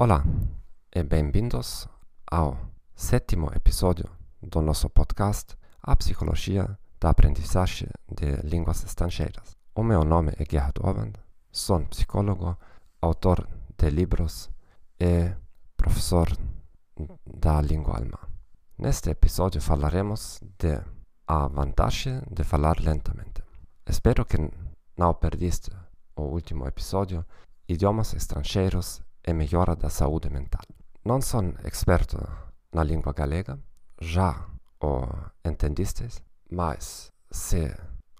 Olá e bem-vindos ao sétimo episódio do nosso podcast A Psicologia da Aprendizagem de Línguas Estrangeiras. O meu nome é Gerhard Oband, sou psicólogo, autor de livros e professor da língua alemã. Neste episódio falaremos de a vantagem de falar lentamente. Espero que não perdiste o último episódio Idiomas Estrangeiros e melhora da saúde mental. Não sou experto na língua galega, já o entendistes, mas se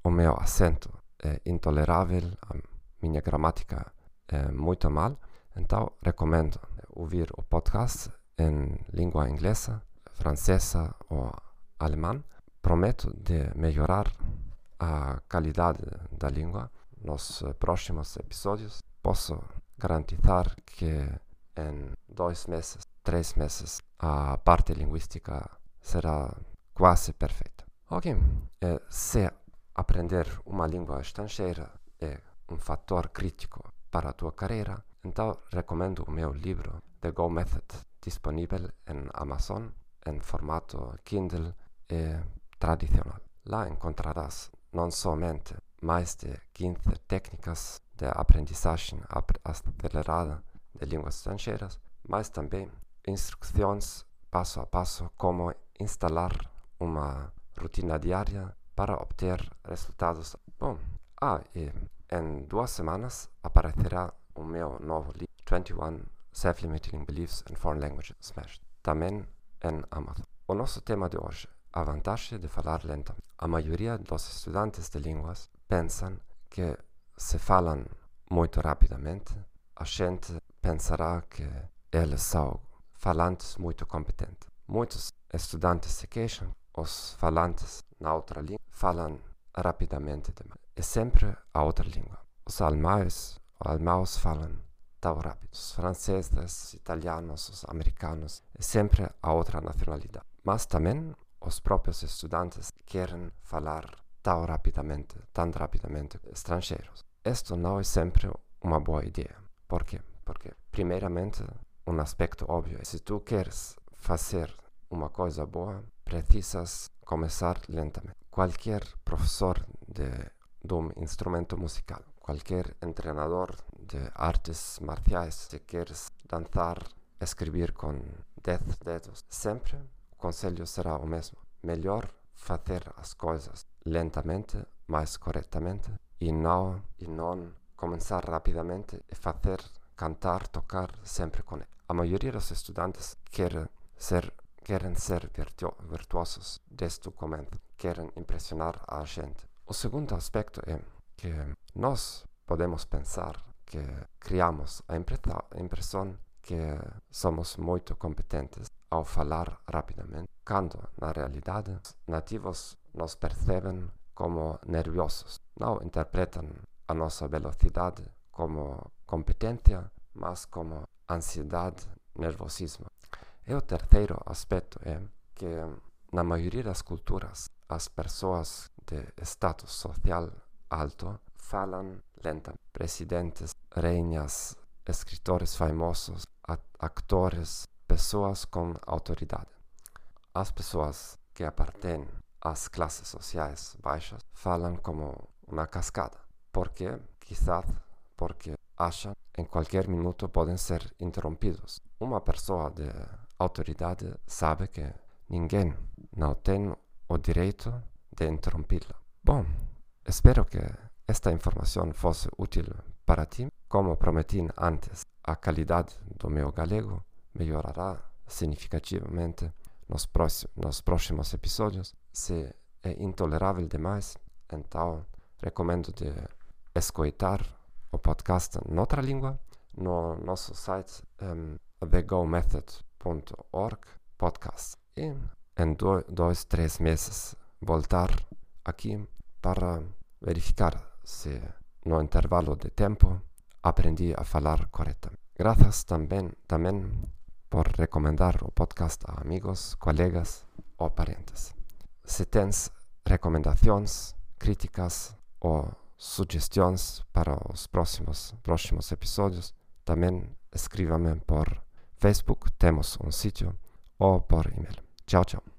o meu acento é intolerável, a minha gramática é muito mal, então recomendo ouvir o podcast em língua inglesa, francesa ou alemã. Prometo de melhorar a qualidade da língua nos próximos episódios. Posso garantizar que em dois meses, três meses, a parte linguística será quase perfeita. Ok, eh, se aprender uma língua estrangeira é um fator crítico para a tua carreira, então recomendo o meu livro The Go Method, disponível em Amazon em formato Kindle e tradicional. Lá encontrarás não somente mais de 15 técnicas de aprendizagem acelerada de línguas estrangeiras, mas também instruções passo a passo como instalar uma rotina diária para obter resultados. Bom, ah, e em duas semanas aparecerá o meu novo livro, 21 Self-Limiting Beliefs in Foreign Languages Smashed, também em Amazon. O nosso tema de hoje, a vantagem de falar lentamente. A maioria dos estudantes de línguas pensam que se falam muito rapidamente, a gente pensará que eles são falantes muito competentes. Muitos estudantes se queixam, os falantes na outra língua falam rapidamente demais. É sempre a outra língua. Os alemães, os alemãos falam tão rápido. Os franceses, os italianos, os americanos, é sempre a outra nacionalidade. Mas também os próprios estudantes querem falar tão rapidamente, tão rapidamente estrangeiros. Isto não é sempre uma boa ideia. Por quê? Porque, primeiramente, um aspecto óbvio é se tu queres fazer uma coisa boa, precisas começar lentamente. Qualquer professor de, de um instrumento musical, qualquer treinador de artes marciais, se queres dançar, escrever com 10 dedos, sempre o conselho será o mesmo. Melhor fazer as coisas lentamente, mais corretamente e não, e não começar rapidamente e fazer cantar, tocar sempre com ele. A maioria dos estudantes quer ser, querem ser virtu virtuosos desde o começo, querem impressionar a gente. O segundo aspecto é que nós podemos pensar que criamos a impressão que somos muito competentes ao falar rapidamente, quando na realidade nativos nos percebem como nerviosos, não interpretam a nossa velocidade como competência, mas como ansiedade, nervosismo. E o terceiro aspecto é que na maioria das culturas as pessoas de status social alto falam lentamente. Presidentes, rainhas, escritores famosos, atores, pessoas com autoridade. As pessoas que apartem as classes sociais baixas falam como uma cascada. Por quê? Quizás porque acham em qualquer minuto podem ser interrompidos. Uma pessoa de autoridade sabe que ninguém não tem o direito de interrompê-la. Bom, espero que esta informação fosse útil para ti. Como prometi antes, a qualidade do meu galego melhorará significativamente nos próximos episódios. Se é intolerável demais, então recomendo de escutar o podcast noutra língua no nosso site um, thegomethod.org podcast. E em do, dois, três meses voltar aqui para verificar se no intervalo de tempo aprendi a falar corretamente. Graças também, também por recomendar o podcast a amigos, colegas ou parentes. Se tens recomendações, críticas ou sugestões para os próximos, próximos episódios, também escreva-me por Facebook temos un sitio o por email. Ciao ciao.